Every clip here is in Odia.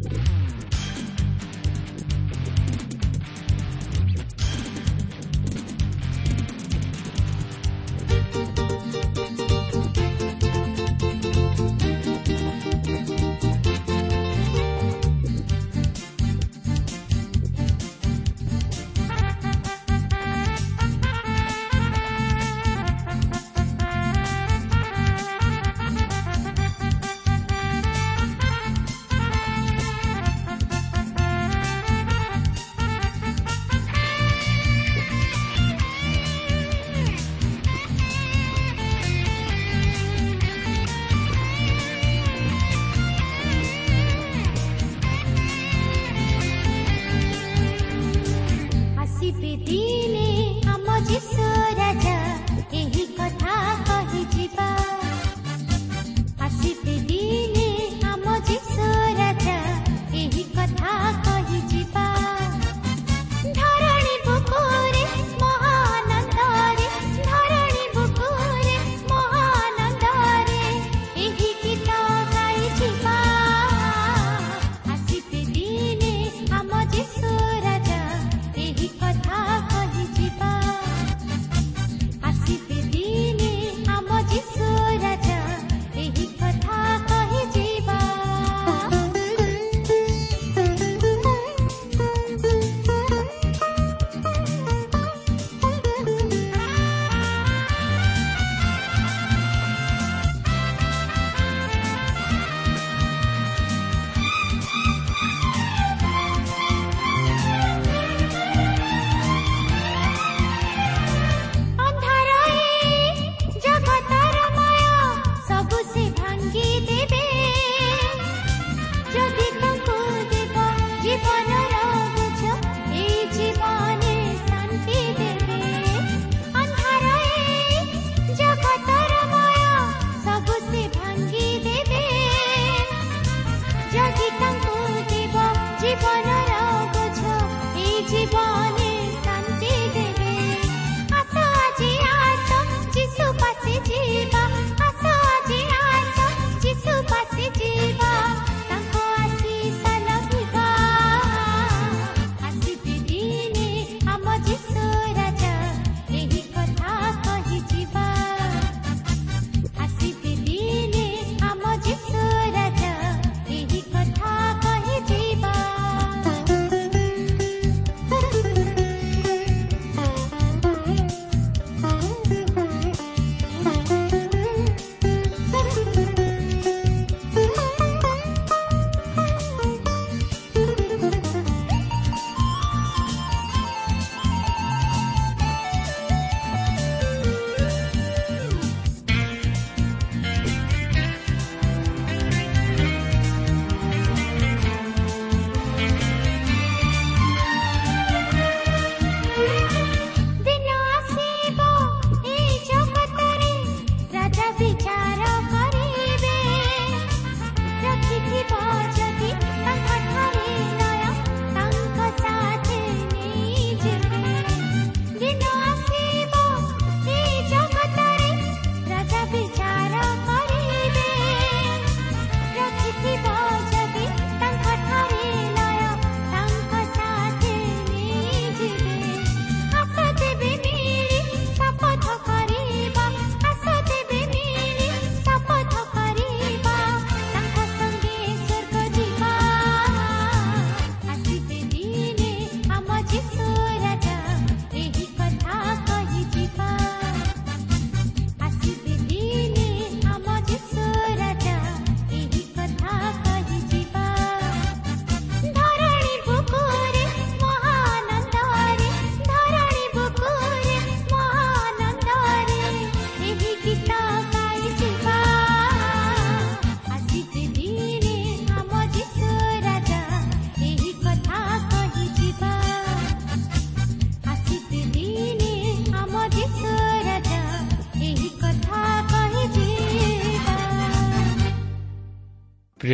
ପ୍ରିୟ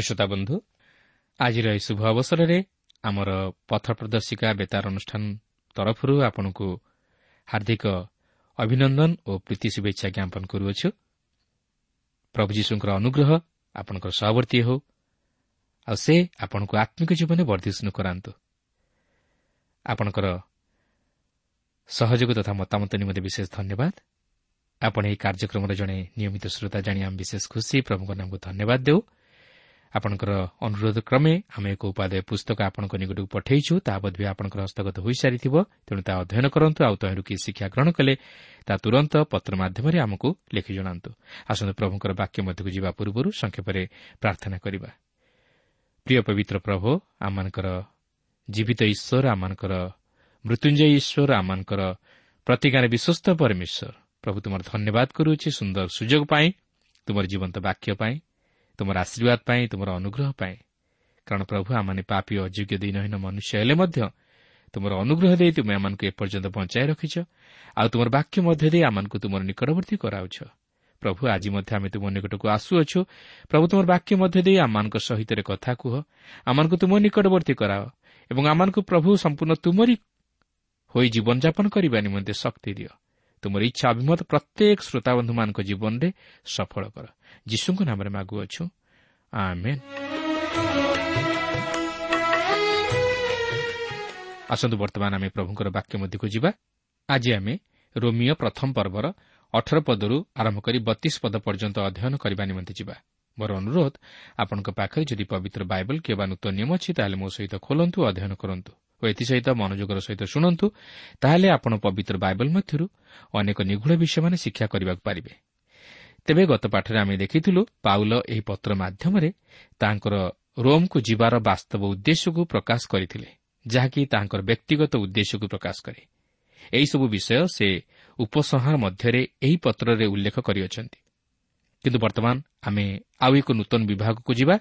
ଶ୍ରୋତା ବନ୍ଧୁ ଆଜିର ଏହି ଶୁଭ ଅବସରରେ ଆମର ପଥ ପ୍ରଦର୍ଶିକା ବେତାର ଅନୁଷ୍ଠାନ ତରଫରୁ ଆପଣଙ୍କୁ ହାର୍ଦ୍ଦିକ ଅଭିନନ୍ଦନ ଓ ପ୍ରୀତି ଶୁଭେଚ୍ଛା ଜ୍ଞାପନ କରୁଅଛୁ। ପ୍ରଭୁ ଯୀଶୁଙ୍କର ଅନୁଗ୍ରହ ଆପଣଙ୍କର ସହବର୍ତ୍ତୀ ହେଉ ଆଉ ସେ ଆପଣଙ୍କୁ ଆତ୍ମିକ ଜୀବନରେ ବର୍ଦ୍ଧିଷ୍ଣୁ କରାନ୍ତୁ। ଆପଣଙ୍କର ସହଯୋଗ ତଥା ମତାମତ ନିମନ୍ତେ ବିଶେଷ ଧନ୍ୟବାଦ। ଆପଣ ଏହି କାର୍ଯ୍ୟକ୍ରମର ଜଣେ ନିୟମିତ ଶ୍ରୋତା ଜାଣି ଆମେ ବିଶେଷ ଖୁସି ପ୍ରଭୁଙ୍କ ନାମକୁ ଧନ୍ୟବାଦ ଦେଉ। ଆପଣଙ୍କର ଅନୁରୋଧ କ୍ରମେ ଆମେ ଏକ ଉପାଦେୟ ପୁସ୍ତକ ଆପଣଙ୍କ ନିକଟକୁ ପଠାଇଛୁ ତାହା ବୋଧ ଆପଣଙ୍କର ହସ୍ତଗତ ହୋଇସାରିଥିବ ତେଣୁ ତାହା ଅଧ୍ୟୟନ କରନ୍ତୁ ଆଉ ତହିଁରୁ କି ଶିକ୍ଷା ଗ୍ରହଣ କଲେ ତାହା ତୁରନ୍ତ ପତ୍ର ମାଧ୍ୟମରେ ଆମକୁ ଲେଖି ଜଣାନ୍ତୁ। ଆସନ୍ତୁ ପ୍ରଭୁଙ୍କର ବାକ୍ୟ ମଧ୍ୟକୁ ଯିବା ପୂର୍ବରୁ ସଂକ୍ଷେପରେ ପ୍ରାର୍ଥନା କରିବା। ପ୍ରିୟ ପବିତ୍ର ପ୍ରଭୁ ଆମମାନଙ୍କର ଜୀବିତ ଈଶ୍ୱର ଆମମାନଙ୍କର ମୃତ୍ୟୁଞ୍ଜୟ ଈଶ୍ୱର ଆମମାନଙ୍କର ପ୍ରତିଜ୍ଞାରେ ବିଶ୍ୱସ୍ତ ପରମେଶ୍ୱର ପ୍ରଭୁ ତୁମର ଧନ୍ୟବାଦ କରୁଅଛି ସୁନ୍ଦର ସୁଯୋଗ ପାଇଁ ତୁମର ଜୀବନ୍ତ ବାକ୍ୟ ପାଇଁ ତୁମର ଆଶୀର୍ବାଦ ପାଇଁ ତୁମର ଅନୁଗ୍ରହ ପାଇଁ। କାରଣ ପ୍ରଭୁ ଆମମାନେ ପାପି ଅଯୋଗ୍ୟ ଦିନହୀନ ମନୁଷ୍ୟ ହେଲେ ମଧ୍ୟ ତୁମର ଅନୁଗ୍ରହ ଦେଇ ତୁମେ ଏମାନଙ୍କୁ ଏପର୍ଯ୍ୟନ୍ତ ବଞ୍ଚାଇ ରଖିଛ ଆଉ ତୁମର ବାକ୍ୟ ମଧ୍ୟ ଦେଇ ଆମମାନଙ୍କୁ ତୁମର ନିକଟବର୍ତ୍ତୀ କରାଉଛ। ପ୍ରଭୁ ଆଜି ମଧ୍ୟ ଆମେ ତୁମ ନିକଟକୁ ଆସୁଅଛୁ। ପ୍ରଭୁ ତୁମର ବାକ୍ୟ ମଧ୍ୟ ଦେଇ ଆମମାନଙ୍କ ସହିତ କଥା କୁହ। ଆମମାନଙ୍କୁ ତୁମ ନିକଟବର୍ତ୍ତୀ କରାଅ ଏବଂ ଆମମାନଙ୍କୁ ପ୍ରଭୁ ସମ୍ପୂର୍ଣ୍ଣ ତୁମରି ହୋଇ ଜୀବନଯାପନ କରିବା ନିମନ୍ତେ ଶକ୍ତି ଦିଅ। ତୁମର ଇଚ୍ଛା ଅଭିମତ ପ୍ରତ୍ୟେକ ଶ୍ରୋତାବନ୍ଧୁମାନଙ୍କ ଜୀବନରେ ସଫଳ କର। ଯୀଶୁଙ୍କ ନାମରେ ମାଗୁଅଛୁ ଆସନ୍ତୁ ବର୍ତ୍ତମାନ ଆମେ ପ୍ରଭୁଙ୍କର ବାକ୍ୟ ମଧ୍ୟକୁ ଯିବା। ଆଜି ଆମେ ରୋମିଓ ପ୍ରଥମ ପର୍ବର ଅଠର ପଦରୁ ଆରମ୍ଭ କରି ବତିଶ ପଦ ପର୍ଯ୍ୟନ୍ତ ଅଧ୍ୟୟନ କରିବା ନିମନ୍ତେ ଯିବା। ମୋର ଅନୁରୋଧ ଆପଣଙ୍କ ପାଖରେ ଯଦି ପବିତ୍ର ବାଇବଲ କିମ୍ବା ନୂତନ ନିୟମ ଅଛି ତାହେଲେ ମୋ ସହିତ ଖୋଲନ୍ତୁ ଅଧ୍ୟୟନ କରନ୍ତୁ। ଓ ଏଥିସହିତ ମନୋଯୋଗର ସହିତ ଶୁଣନ୍ତୁ ତାହେଲେ ଆପଣ ପବିତ୍ର ବାଇବଲ ମଧ୍ୟରୁ ଅନେକ ନିଗୁଢ଼ ବିଷୟମାନେ ଶିକ୍ଷା କରିବାକୁ ପାରିବେ। ତେବେ ଗତ ପାଠରେ ଆମେ ଦେଖିଥିଲୁ ପାଉଲ ଏହି ପତ୍ର ମାଧ୍ୟମରେ ତାଙ୍କର ରୋମ୍କୁ ଯିବାର ବାସ୍ତବ ଉଦ୍ଦେଶ୍ୟକୁ ପ୍ରକାଶ କରିଥିଲେ ଯାହାକି ତାଙ୍କର ବ୍ୟକ୍ତିଗତ ଉଦ୍ଦେଶ୍ୟକୁ ପ୍ରକାଶ କରେ। ଏହିସବୁ ବିଷୟ ସେ ଉପସଂହାର ମଧ୍ୟରେ ଏହି ପତ୍ରରେ ଉଲ୍ଲେଖ କରିଅଛନ୍ତି। କିନ୍ତୁ ବର୍ତ୍ତମାନ ଆମେ ଆଉ ଏକ ନୂତନ ବିଭାଗକୁ ଯିବା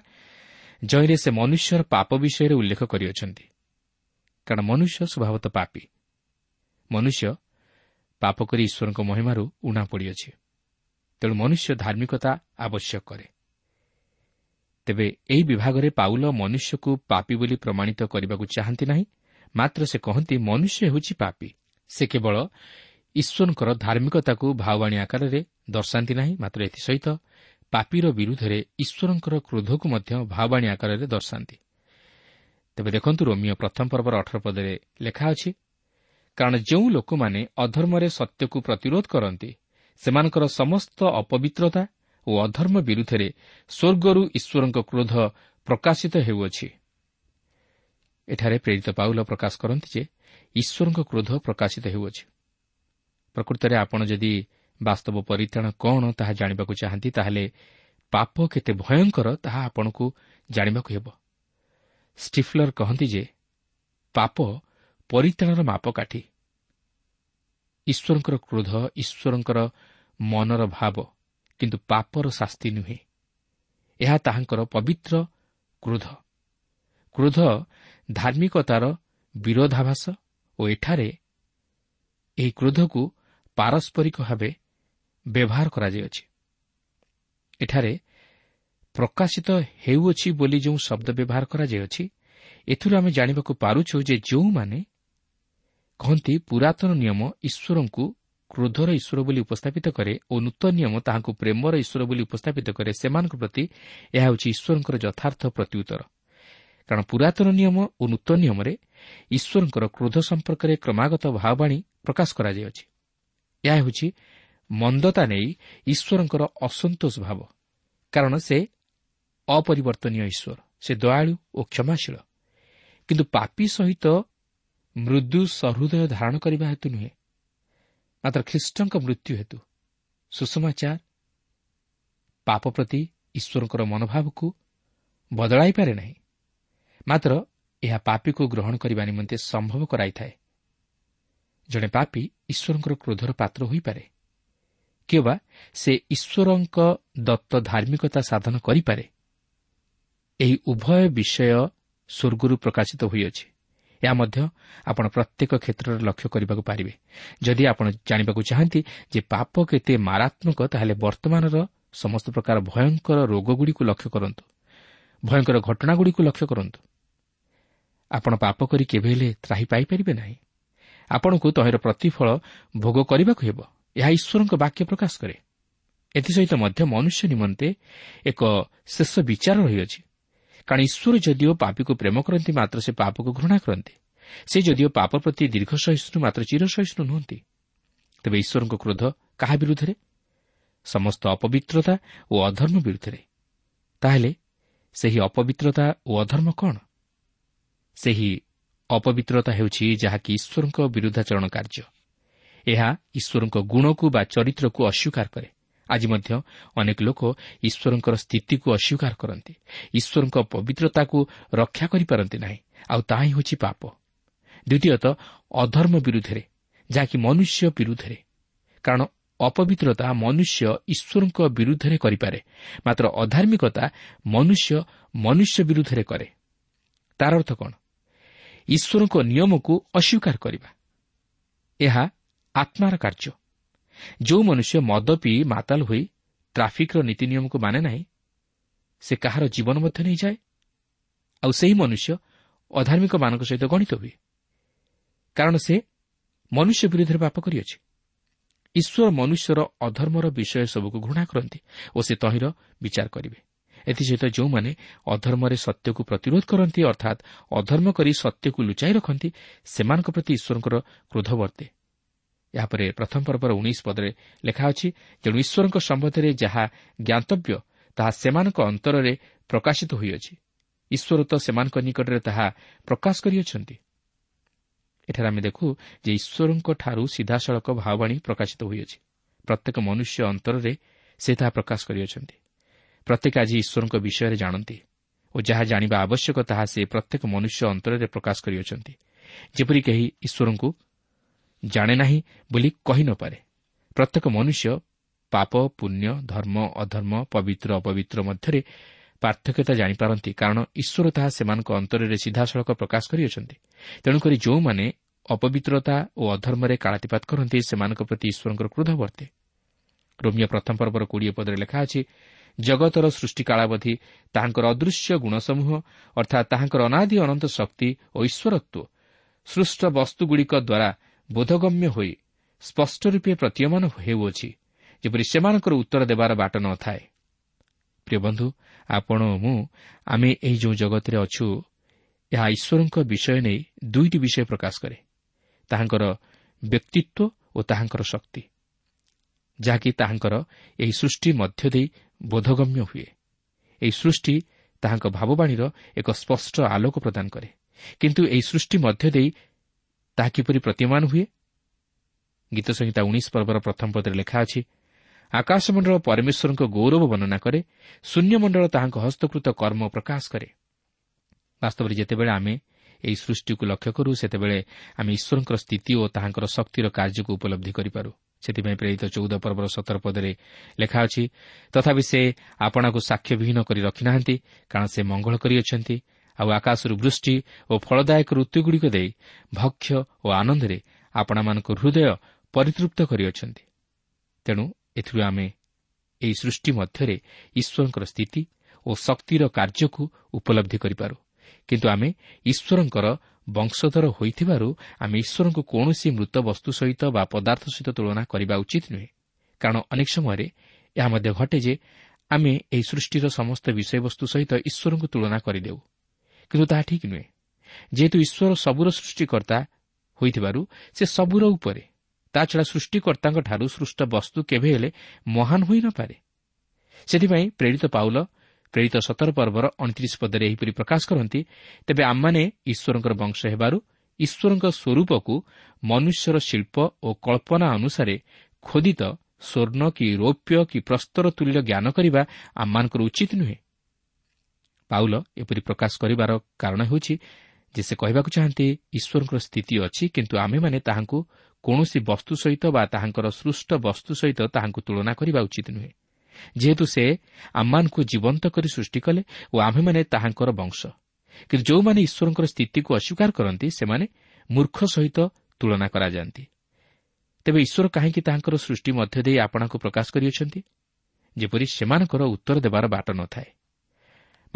ଜହିଁରେ ସେ ମନୁଷ୍ୟର ପାପ ବିଷୟରେ ଉଲ୍ଲେଖ କରିଅଛନ୍ତି। କାରଣ ମନୁଷ୍ୟ ସ୍ୱଭାବତଃ ପାପି। ମନୁଷ୍ୟ ପାପ କରି ଈଶ୍ୱରଙ୍କ ମହିମାରୁ ଉଣା ପଡ଼ିଅଛି। ତେଣୁ ମନୁଷ୍ୟ ଧାର୍ମିକତା ଆବଶ୍ୟକ କରେ। ତେବେ ଏହି ବିଭାଗରେ ପାଉଲ ମନୁଷ୍ୟକୁ ପାପି ବୋଲି ପ୍ରମାଣିତ କରିବାକୁ ଚାହାନ୍ତି ନାହିଁ ମାତ୍ର ସେ କହନ୍ତି ମନୁଷ୍ୟ ହେଉଛି ପାପି। ସେ କେବଳ ଈଶ୍ୱରଙ୍କର ଧାର୍ମିକତାକୁ ଭାଓବାଣୀ ଆକାରରେ ଦର୍ଶାନ୍ତି ନାହିଁ ମାତ୍ର ଏଥିସହିତ ପାପିର ବିରୁଦ୍ଧରେ ଈଶ୍ୱରଙ୍କର କ୍ରୋଧକୁ ମଧ୍ୟ ଭାଓବାଣୀ ଆକାରରେ ଦର୍ଶାନ୍ତି। ତେବେ ଦେଖନ୍ତୁ ରୋମିଓ ପ୍ରଥମ ପର୍ବର ଅଠର ପଦରେ ଲେଖା ଅଛି କାରଣ ଯେଉଁ ଲୋକମାନେ ଅଧର୍ମରେ ସତ୍ୟକୁ ପ୍ରତିରୋଧ କରନ୍ତି ସେମାନଙ୍କର ସମସ୍ତ ଅପବିତ୍ରତା ଓ ଅଧର୍ମ ବିରୁଦ୍ଧରେ ସ୍ୱର୍ଗରୁ ଈଶ୍ୱରଙ୍କ କ୍ରୋଧ ପ୍ରକାଶିତ ହେଉଅଛି। ଏଠାରେ ପ୍ରେରିତ ପାଉଲ ପ୍ରକାଶ କରନ୍ତି ଯେ ଈଶ୍ୱରଙ୍କ କ୍ରୋଧ ପ୍ରକାଶିତ ହେଉଅଛି। ପ୍ରକୃତରେ ଆପଣ ଯଦି ବାସ୍ତବ ପରିତ୍ରାଣ କ'ଣ ତାହା ଜାଣିବାକୁ ଚାହାନ୍ତି ତାହେଲେ ପାପ କେତେ ଭୟଙ୍କର ତାହା ଆପଣଙ୍କୁ ଜାଣିବାକୁ ହେବ। ଷ୍ଟିଫଲର କହନ୍ତି ଯେ ପାପ ପରିତ୍ରାଣର ମାପକାଠି। ଈଶ୍ୱରଙ୍କର କ୍ରୋଧ ଈଶ୍ୱରଙ୍କର ମନର ଭାବ କିନ୍ତୁ ପାପର ଶାସ୍ତି ନୁହେଁ। ଏହା ତାହାଙ୍କର ପବିତ୍ର କ୍ରୋଧ। କ୍ରୋଧ ଧାର୍ମିକତାର ବିରୋଧାଭାସ ଓ ଏଠାରେ ଏହି କ୍ରୋଧକୁ ପାରସ୍ପରିକ ଭାବେ ବ୍ୟବହାର କରାଯାଇଅଛି। ଏଠାରେ ପ୍ରକାଶିତ ହେଉଅଛି ବୋଲି ଯେଉଁ ଶବ୍ଦ ବ୍ୟବହାର କରାଯାଇଅଛି ଏଥିରୁ ଆମେ ଜାଣିବାକୁ ପାରୁଛୁ ଯେ ଯେଉଁମାନେ କହନ୍ତି ପୁରାତନ ନିୟମ ଈଶ୍ୱରଙ୍କୁ କ୍ରୋଧର ଈଶ୍ୱର ବୋଲି ଉପସ୍ଥାପିତ କରେ ଓ ନୂତନ ନିୟମ ତାହାଙ୍କୁ ପ୍ରେମର ଈଶ୍ୱର ବୋଲି ଉପସ୍ଥାପିତ କରେ ସେମାନଙ୍କ ପ୍ରତି ଏହା ହେଉଛି ଈଶ୍ୱରଙ୍କର ଯଥାର୍ଥ ପ୍ରତ୍ୟୁତ୍ତର। କାରଣ ପୁରାତନ ନିୟମ ଓ ନୂତନ ନିୟମରେ ଈଶ୍ୱରଙ୍କର କ୍ରୋଧ ସମ୍ପର୍କରେ କ୍ରମାଗତ ଭାବବାଣୀ ପ୍ରକାଶ କରାଯାଇଅଛି। ଏହା ହେଉଛି ମନ୍ଦତା ନେଇ ଈଶ୍ୱରଙ୍କର ଅସନ୍ତୋଷ ଭାବ। କାରଣ ସେ ଅପରିବର୍ତ୍ତନୀୟ ଈଶ୍ୱର। ସେ ଦୟାଳୁ ଓ କ୍ଷମାଶୀଳ। କିନ୍ତୁ ପାପି ସହିତ ମୃଦୁ ସହୃଦୟ ଧାରଣ କରିବା ହେତୁ ନୁହେଁ। ମାତ୍ର ଖ୍ରୀଷ୍ଟଙ୍କ ମୃତ୍ୟୁ ହେତୁ। ସୁଷମାଚାର ପାପ ପ୍ରତି ଈଶ୍ୱରଙ୍କର ମନୋଭାବକୁ ବଦଳାଇପାରେ ନାହିଁ। ମାତ୍ର ଏହା ପାପିକୁ ଗ୍ରହଣ କରିବା ନିମନ୍ତେ ସମ୍ଭବ କରାଇଥାଏ। ଜଣେ ପାପି ଈଶ୍ୱରଙ୍କର କ୍ରୋଧର ପାତ୍ର ହୋଇପାରେ। କିମ୍ବା ସେ ଈଶ୍ୱରଙ୍କ ଦତ୍ତ ଧାର୍ମିକତା ସାଧନ କରିପାରେ। ଏହି ଉଭୟ ବିଷୟ ସ୍ୱର୍ଗରୁ ପ୍ରକାଶିତ ହୋଇଅଛି। ଏହା ମଧ୍ୟ ଆପଣ ପ୍ରତ୍ୟେକ କ୍ଷେତ୍ରରେ ଲକ୍ଷ୍ୟ କରିବାକୁ ପାରିବେ। ଯଦି ଆପଣ ଜାଣିବାକୁ ଚାହାନ୍ତି ଯେ ପାପ କେତେ ମାରାତ୍ମକ ତାହେଲେ ବର୍ତ୍ତମାନର ସମସ୍ତ ପ୍ରକାର ଭୟଙ୍କର ରୋଗଗୁଡ଼ିକୁ ଲକ୍ଷ୍ୟ କରନ୍ତୁ। ଭୟଙ୍କର ଘଟଣାଗୁଡ଼ିକୁ ଲକ୍ଷ୍ୟ କରନ୍ତୁ। ଆପଣ ପାପ କରି କେବେ ହେଲେ ତ୍ରାହି ପାଇପାରିବେ ନାହିଁ। ଆପଣଙ୍କୁ ତହିଁର ପ୍ରତିଫଳ ଭୋଗ କରିବାକୁ ହେବ। ଏହା ଈଶ୍ୱରଙ୍କ ବାକ୍ୟ ପ୍ରକାଶ କରେ। ଏଥିସହିତ ମଧ୍ୟ ମନୁଷ୍ୟ ନିମନ୍ତେ ଏକ ଶେଷ ବିଚାର ରହିଅଛି। କାରଣ ଈଶ୍ୱର ଯଦିଓ ପାପୀକୁ ପ୍ରେମ କରନ୍ତି ମାତ୍ର ସେ ପାପକୁ ଘୃଣା କରନ୍ତି। ସେ ଯଦିଓ ପାପ ପ୍ରତି ଦୀର୍ଘ ସହିଷ୍ଣୁ ମାତ୍ର ଚିର ସହିଷ୍ଣୁ ନୁହନ୍ତି। ତେବେ ଈଶ୍ୱରଙ୍କ କ୍ରୋଧ କାହା ବିରୁଦ୍ଧରେ? ସମସ୍ତ ଅପବିତ୍ରତା ଓ ଅଧର୍ମ ବିରୁଦ୍ଧରେ। ତାହେଲେ ସେହି ଅପବିତ୍ରତା ଓ ଅଧର୍ମ କ'ଣ? ସେହି ଅପବିତ୍ରତା ହେଉଛି ଯାହାକି ଈଶ୍ୱରଙ୍କ ବିରୁଦ୍ଧାଚରଣ କାର୍ଯ୍ୟ। ଏହା ଈଶ୍ୱରଙ୍କ ଗୁଣକୁ ବା ଚରିତ୍ରକୁ ଅସ୍ୱୀକାର କରେ। ଆଜି ମଧ୍ୟ ଅନେକ ଲୋକ ଈଶ୍ୱରଙ୍କର ସ୍ଥିତିକୁ ଅସ୍ୱୀକାର କରନ୍ତି। ଈଶ୍ୱରଙ୍କ ପବିତ୍ରତାକୁ ରକ୍ଷା କରିପାରନ୍ତି ନାହିଁ। ଆଉ ତାହା ହିଁ ହେଉଛି ପାପ। ଦ୍ୱିତୀୟତଃ ଅଧର୍ମ ବିରୁଦ୍ଧରେ ଯାହାକି ମନୁଷ୍ୟ ବିରୁଦ୍ଧରେ। କାରଣ ଅପବିତ୍ରତା ମନୁଷ୍ୟ ଈଶ୍ୱରଙ୍କ ବିରୁଦ୍ଧରେ କରିପାରେ। ମାତ୍ର ଅଧାର୍ମିକତା ମନୁଷ୍ୟ ମନୁଷ୍ୟ ବିରୁଦ୍ଧରେ କରେ। ତାର ଅର୍ଥ କ'ଣ? ଈଶ୍ୱରଙ୍କ ନିୟମକୁ ଅସ୍ୱୀକାର କରିବା। ଏହା ଆତ୍ମାର କାର୍ଯ୍ୟ। ଯେଉଁ ମନୁଷ୍ୟ ମଦ ପିଇ ମାତାଲ ହୋଇ ଟ୍ରାଫିକ୍ର ନୀତି ନିୟମକୁ ମାନେ ନାହିଁ ସେ କାହାର ଜୀବନ ମଧ୍ୟ ନେଇଯାଏ। ଆଉ ସେହି ମନୁଷ୍ୟ ଅଧାର୍ମିକମାନଙ୍କ ସହିତ ଗଣିତ ହୁଏ। କାରଣ ସେ ମନୁଷ୍ୟ ବିରୁଦ୍ଧରେ ପାପ କରିଅଛି। ଈଶ୍ୱର ମନୁଷ୍ୟର ଅଧର୍ମର ବିଷୟ ସବୁକୁ ଘୃଣା କରନ୍ତି ଓ ସେ ତହିଁର ବିଚାର କରିବେ। ଏଥିସହିତ ଯେଉଁମାନେ ଅଧର୍ମରେ ସତ୍ୟକୁ ପ୍ରତିରୋଧ କରନ୍ତି ଅର୍ଥାତ୍ ଅଧର୍ମ କରି ସତ୍ୟକୁ ଲୁଚାଇ ରଖନ୍ତି ସେମାନଙ୍କ ପ୍ରତି ଈଶ୍ୱରଙ୍କର କ୍ରୋଧ ବର୍ତ୍ତେ ଏହାପରେ ପ୍ରଥମ ପର୍ବର ଉଣେଇଶ ପଦରେ ଲେଖା ଅଛି ତେଣୁ ଈଶ୍ୱରଙ୍କ ସମ୍ବନ୍ଧରେ ଯାହା ଜ୍ଞାତବ୍ୟ ତାହା ସେମାନଙ୍କ ଅନ୍ତରରେ ପ୍ରକାଶିତ ହୋଇଅଛି। ଈଶ୍ୱର ତ ସେମାନଙ୍କ ନିକଟରେ ତାହା ପ୍ରକାଶ କରିଅଛନ୍ତି। ଏଠାରେ ଆମେ ଦେଖୁ ଯେ ଈଶ୍ୱରଙ୍କଠାରୁ ସିଧାସଳଖ ଭାବବାଣୀ ପ୍ରକାଶିତ ହୋଇଅଛି। ପ୍ରତ୍ୟେକ ମନୁଷ୍ୟ ଅନ୍ତରରେ ସେ ତାହା ପ୍ରକାଶ କରିଅଛନ୍ତି। ପ୍ରତ୍ୟେକ ଆଜି ଈଶ୍ୱରଙ୍କ ବିଷୟରେ ଜାଣନ୍ତି ଓ ଯାହା ଜାଣିବା ଆବଶ୍ୟକ ତାହା ସେ ପ୍ରତ୍ୟେକ ମନୁଷ୍ୟ ଅନ୍ତରରେ ପ୍ରକାଶ କରିଅଛନ୍ତି। ଯେପରି କେହି ଈଶ୍ୱରଙ୍କୁ ଜାଣେ ନାହିଁ ବୋଲି କହି ନପାରେ ପ୍ରତ୍ୟେକ ମନୁଷ୍ୟ ପାପ ପୁଣ୍ୟ ଧର୍ମ ଅଧର୍ମ ପବିତ୍ର ଅପବିତ୍ର ମଧ୍ୟରେ ପାର୍ଥକ୍ୟତା ଜାଣିପାରନ୍ତି କାରଣ ଈଶ୍ୱର ତାହା ସେମାନଙ୍କ ଅନ୍ତରରେ ସିଧାସଳଖ ପ୍ରକାଶ କରିଅଛନ୍ତି। ତେଣୁକରି ଯେଉଁମାନେ ଅପବିତ୍ରତା ଓ ଅଧର୍ମରେ କାଳାତିପାତ କରନ୍ତି ସେମାନଙ୍କ ପ୍ରତି ଈଶ୍ୱରଙ୍କର କ୍ରୋଧ ବର୍ତ୍ତେ ରୋମିଓ ପ୍ରଥମ ପର୍ବର କୋଡ଼ିଏ ପଦରେ ଲେଖା ଅଛି ଜଗତର ସୃଷ୍ଟି କାଳାବଧି ତାହାଙ୍କର ଅଦୃଶ୍ୟ ଗୁଣସମୂହ ଅର୍ଥାତ୍ ତାହାଙ୍କର ଅନାଦି ଅନନ୍ତ ଶକ୍ତି ଓ ଈଶ୍ୱରତ୍ୱ ସୃଷ୍ଟ ବସ୍ତୁଗୁଡ଼ିକ ଦ୍ୱାରା ବୋଧଗମ୍ୟ ହୋଇ ସ୍ପଷ୍ଟ ରୂପେ ପ୍ରତୀୟମାନ ହେଉଅଛି ଯେପରି ସେମାନଙ୍କର ଉତ୍ତର ଦେବାର ବାଟ ନ ଥାଏ ପ୍ରିୟ ବନ୍ଧୁ ଆପଣ ଓ ମୁଁ ଆମେ ଏହି ଯେଉଁ ଜଗତରେ ଅଛୁ ଏହା ଈଶ୍ୱରଙ୍କ ବିଷୟ ନେଇ ଦୁଇଟି ବିଷୟ ପ୍ରକାଶ କରେ ତାହାଙ୍କର ବ୍ୟକ୍ତିତ୍ୱ ଓ ତାହାଙ୍କର ଶକ୍ତି ଯାହାକି ତାହାଙ୍କର ଏହି ସୃଷ୍ଟି ମଧ୍ୟ ଦେଇ ବୋଧଗମ୍ୟ ହୁଏ ଏହି ସୃଷ୍ଟି ତାହାଙ୍କ ଭାବବାଣୀର ଏକ ସ୍ପଷ୍ଟ ଆଲୋକ ପ୍ରଦାନ କରେ କିନ୍ତୁ ଏହି ସୃଷ୍ଟି ମଧ୍ୟ ଦେଇ ତାହା କିପରି ପ୍ରତୀୟମାନ ହୁଏ? ଗୀତ ସଂହିତା ଉଣେଇଶ ପର୍ବର ପ୍ରଥମ ପଦରେ ଲେଖା ଅଛି ଆକାଶମଣ୍ଡଳ ପରମେଶ୍ୱରଙ୍କ ଗୌରବ ବର୍ଣ୍ଣନା କରେ ଶୂନ୍ୟମଣ୍ଡଳ ତାହାଙ୍କ ହସ୍ତକୃତ କର୍ମ ପ୍ରକାଶ କରେ। ବାସ୍ତବରେ ଯେତେବେଳେ ଆମେ ଏହି ସୃଷ୍ଟିକୁ ଲକ୍ଷ୍ୟ କରୁ ସେତେବେଳେ ଆମେ ଈଶ୍ୱରଙ୍କର ସ୍ଥିତି ଓ ତାହାଙ୍କର ଶକ୍ତିର କାର୍ଯ୍ୟକୁ ଉପଲବ୍ଧି କରିପାରୁ। ସେଥିପାଇଁ ପ୍ରେରିତ ଚଉଦ ପର୍ବର ସତର ପଦରେ ଲେଖା ଅଛି ତଥାପି ସେ ଆପଣାକୁ ସାକ୍ଷ୍ୟବିହୀନ କରି ରଖିନାହାନ୍ତି କାରଣ ସେ ମଙ୍ଗଳ କରିଅଛନ୍ତି। ଆଉ ଆକାଶରୁ ବୃଷ୍ଟି ଓ ଫଳଦାୟକ ଋତୁଗୁଡ଼ିକ ଦେଇ ଭକ୍ଷ ଓ ଆନନ୍ଦରେ ଆପଣମାନଙ୍କ ହୃଦୟ ପରିତୃପ୍ତ କରିଅଛନ୍ତି। ତେଣୁ ଏଥିରୁ ଆମେ ଏହି ସୃଷ୍ଟି ମଧ୍ୟରେ ଈଶ୍ୱରଙ୍କର ସ୍ଥିତି ଓ ଶକ୍ତିର କାର୍ଯ୍ୟକୁ ଉପଲବ୍ଧି କରିପାରୁ। କିନ୍ତୁ ଆମେ ଈଶ୍ୱରଙ୍କର ବଂଶଧର ହୋଇଥିବାରୁ ଆମେ ଈଶ୍ୱରଙ୍କୁ କୌଣସି ମୃତ ବସ୍ତୁ ସହିତ ବା ପଦାର୍ଥ ସହିତ ତୁଳନା କରିବା ଉଚିତ ନୁହେଁ। କାରଣ ଅନେକ ସମୟରେ ଏହା ମଧ୍ୟ ଘଟେ ଯେ ଆମେ ଏହି ସୃଷ୍ଟିର ସମସ୍ତ ବିଷୟବସ୍ତୁ ସହିତ ଈଶ୍ୱରଙ୍କୁ ତୁଳନା କରିଦେଉ। କିନ୍ତୁ ତାହା ଠିକ୍ ନୁହେଁ। ଯେହେତୁ ଈଶ୍ୱର ସବୁର ସୃଷ୍ଟିକର୍ତ୍ତା ହୋଇଥିବାରୁ ସେ ସବୁର ଉପରେ ତାଛଡ଼ା ସୃଷ୍ଟିକର୍ତ୍ତାଙ୍କଠାରୁ ସୃଷ୍ଟ ବସ୍ତୁ କେବେ ହେଲେ ମହାନ ହୋଇନପାରେ ସେଥିପାଇଁ ପ୍ରେରିତ ପାଉଲ ପ୍ରେରିତ ସତର ପର୍ବର ଅଣତିରିଶ ପଦରେ ଏହିପରି ପ୍ରକାଶ କରନ୍ତି ତେବେ ଆମମାନେ ଈଶ୍ୱରଙ୍କର ବଂଶ ହେବାରୁ ଈଶ୍ୱରଙ୍କ ସ୍ୱରୂପକୁ ମନୁଷ୍ୟର ଶିଳ୍ପ ଓ କଳ୍ପନା ଅନୁସାରେ ଖୋଦିତ ସ୍ୱର୍ଣ୍ଣ କି ରୌପ୍ୟ କି ପ୍ରସ୍ତର ତୁଲ୍ୟ ଜ୍ଞାନ କରିବା ଆମମାନଙ୍କର ଉଚିତ ନୁହେଁ। ପାଉଲ ଏପରି ପ୍ରକାଶ କରିବାର କାରଣ ହେଉଛି ଯେ ସେ କହିବାକୁ ଚାହାନ୍ତି ଈଶ୍ୱରଙ୍କର ସ୍ଥିତି ଅଛି କିନ୍ତୁ ଆମେମାନେ ତାହାଙ୍କୁ କୌଣସି ବସ୍ତୁ ସହିତ ବା ତାହାଙ୍କର ସୃଷ୍ଟ ବସ୍ତୁ ସହିତ ତାହାଙ୍କୁ ତୁଳନା କରିବା ଉଚିତ ନୁହେଁ। ଯେହେତୁ ସେ ଆମମାନଙ୍କୁ ଜୀବନ୍ତ କରି ସୃଷ୍ଟି କଲେ ଓ ଆମ୍ଭେମାନେ ତାହାଙ୍କର ବଂଶ। କିନ୍ତୁ ଯେଉଁମାନେ ଈଶ୍ୱରଙ୍କର ସ୍ଥିତିକୁ ଅସ୍ୱୀକାର କରନ୍ତି ସେମାନେ ମୂର୍ଖ ସହିତ ତୁଳନା କରାଯାଆନ୍ତି। ତେବେ ଈଶ୍ୱର କାହିଁକି ତାହାଙ୍କର ସୃଷ୍ଟି ମଧ୍ୟ ଦେଇ ଆପଣଙ୍କୁ ପ୍ରକାଶ କରିଅଛନ୍ତି? ଯେପରି ସେମାନଙ୍କର ଉତ୍ତର ଦେବାର ବାଟ ନଥାଏ।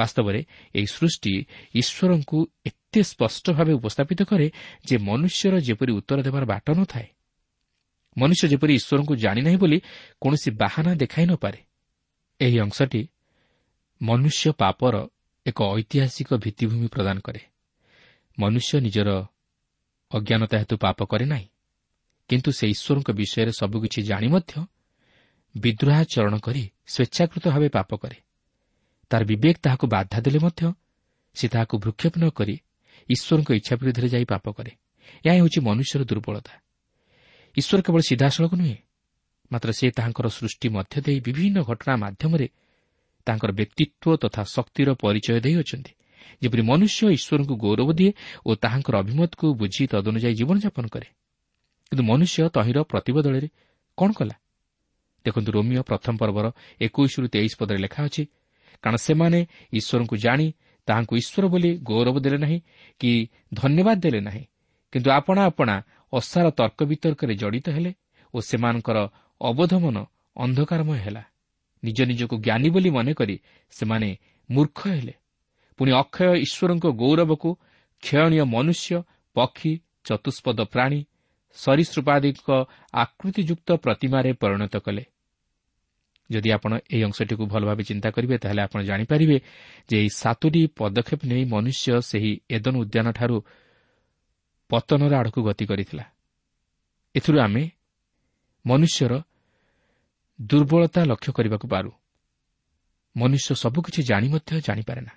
ବାସ୍ତବରେ ଏହି ସୃଷ୍ଟି ଈଶ୍ୱରଙ୍କୁ ଏତେ ସ୍ପଷ୍ଟ ଭାବେ ଉପସ୍ଥାପିତ କରେ ଯେ ମନୁଷ୍ୟର ଯେପରି ଉତ୍ତର ଦେବାର ବାଟ ନଥାଏ ମନୁଷ୍ୟ ଯେପରି ଈଶ୍ୱରଙ୍କୁ ଜାଣିନାହିଁ ବୋଲି କୌଣସି ବାହାନା ଦେଖାଇ ନପାରେ ଏହି ଅଂଶଟି ମନୁଷ୍ୟ ପାପର ଏକ ଐତିହାସିକ ଭିତ୍ତିଭୂମି ପ୍ରଦାନ କରେ। ମନୁଷ୍ୟ ନିଜର ଅଜ୍ଞାନତା ହେତୁ ପାପ କରେ ନାହିଁ କିନ୍ତୁ ସେ ଈଶ୍ୱରଙ୍କ ବିଷୟରେ ସବୁକିଛି ଜାଣି ମଧ୍ୟ ବିଦ୍ରୋହାଚରଣ କରି ସ୍ୱେଚ୍ଛାକୃତ ଭାବେ ପାପ କରେ। ତାର ବିବେକ ତାହାକୁ ବାଧା ଦେଲେ ମଧ୍ୟ ସେ ତାହାକୁ ଭୃକ୍ଷେପ ନ କରି ଈଶ୍ୱରଙ୍କ ଇଚ୍ଛା ବିରୁଦ୍ଧରେ ଯାଇ ପାପ କରେ। ଏହା ହେଉଛି ମନୁଷ୍ୟର ଦୁର୍ବଳତା। ଈଶ୍ୱର କେବଳ ସିଧାସଳଖ ନୁହେଁ ମାତ୍ର ସେ ତାହାଙ୍କର ସୃଷ୍ଟି ମଧ୍ୟ ଦେଇ ବିଭିନ୍ନ ଘଟଣା ମାଧ୍ୟମରେ ତାଙ୍କର ବ୍ୟକ୍ତିତ୍ୱ ତଥା ଶକ୍ତିର ପରିଚୟ ଦେଇଅଛନ୍ତି ଯେପରି ମନୁଷ୍ୟ ଈଶ୍ୱରଙ୍କୁ ଗୌରବ ଦିଏ ଓ ତାହାଙ୍କର ଅଭିମତକୁ ବୁଝି ତଦନୁଯାୟୀ ଜୀବନଯାପନ କରେ। କିନ୍ତୁ ମନୁଷ୍ୟ ତହିଁର ପ୍ରତିବଦଳରେ କ'ଣ କଲା? ଦେଖନ୍ତୁ ରୋମିଓ ପ୍ରଥମ ପର୍ବର ଏକୋଇଶରୁ ତେଇଶ ପଦରେ ଲେଖା ଅଛି କାରଣ ସେମାନେ ଈଶ୍ୱରଙ୍କୁ ଜାଣି ତାହାଙ୍କୁ ଈଶ୍ୱର ବୋଲି ଗୌରବ ଦେଲେ ନାହିଁ କି ଧନ୍ୟବାଦ ଦେଲେ ନାହିଁ। କିନ୍ତୁ ଆପଣା ଆପଣା ଅସାର ତର୍କ ବିତର୍କରେ ଜଡ଼ିତ ହେଲେ ଓ ସେମାନଙ୍କର ଅବୋଧମନ ଅନ୍ଧକାରମୟ ହେଲା। ନିଜ ନିଜକୁ ଜ୍ଞାନୀ ବୋଲି ମନେକରି ସେମାନେ ମୂର୍ଖ ହେଲେ। ପୁଣି ଅକ୍ଷୟ ଈଶ୍ୱରଙ୍କ ଗୌରବକୁ କ୍ଷୟଣୀୟ ମନୁଷ୍ୟ ପକ୍ଷୀ ଚତୁଷ୍ପଦ ପ୍ରାଣୀ ସରୀସୃପାଦିଙ୍କ ଆକୃତିଯୁକ୍ତ ପ୍ରତିମାରେ ପରିଣତ କଲେ। ଯଦି ଆପଣ ଏହି ଅଂଶଟିକୁ ଭଲ ଭାବେ ଚିନ୍ତା କରିବେ ତାହେଲେ ଆପଣ ଜାଣିପାରିବେ ଯେ ଏହି ସାତୋଟି ପଦକ୍ଷେପ ନେଇ ମନୁଷ୍ୟ ସେହି ଏଦନ ଉଦ୍ୟାନଠାରୁ ପତନର ଆଡ଼କୁ ଗତି କରିଥିଲା। ଏଥିରୁ ଆମେ ମନୁଷ୍ୟର ଦୁର୍ବଳତା ଲକ୍ଷ୍ୟ କରିବାକୁ ପାରୁ। ମନୁଷ୍ୟ ସବୁକିଛି ଜାଣି ମଧ୍ୟ ଜାଣିପାରେ ନା।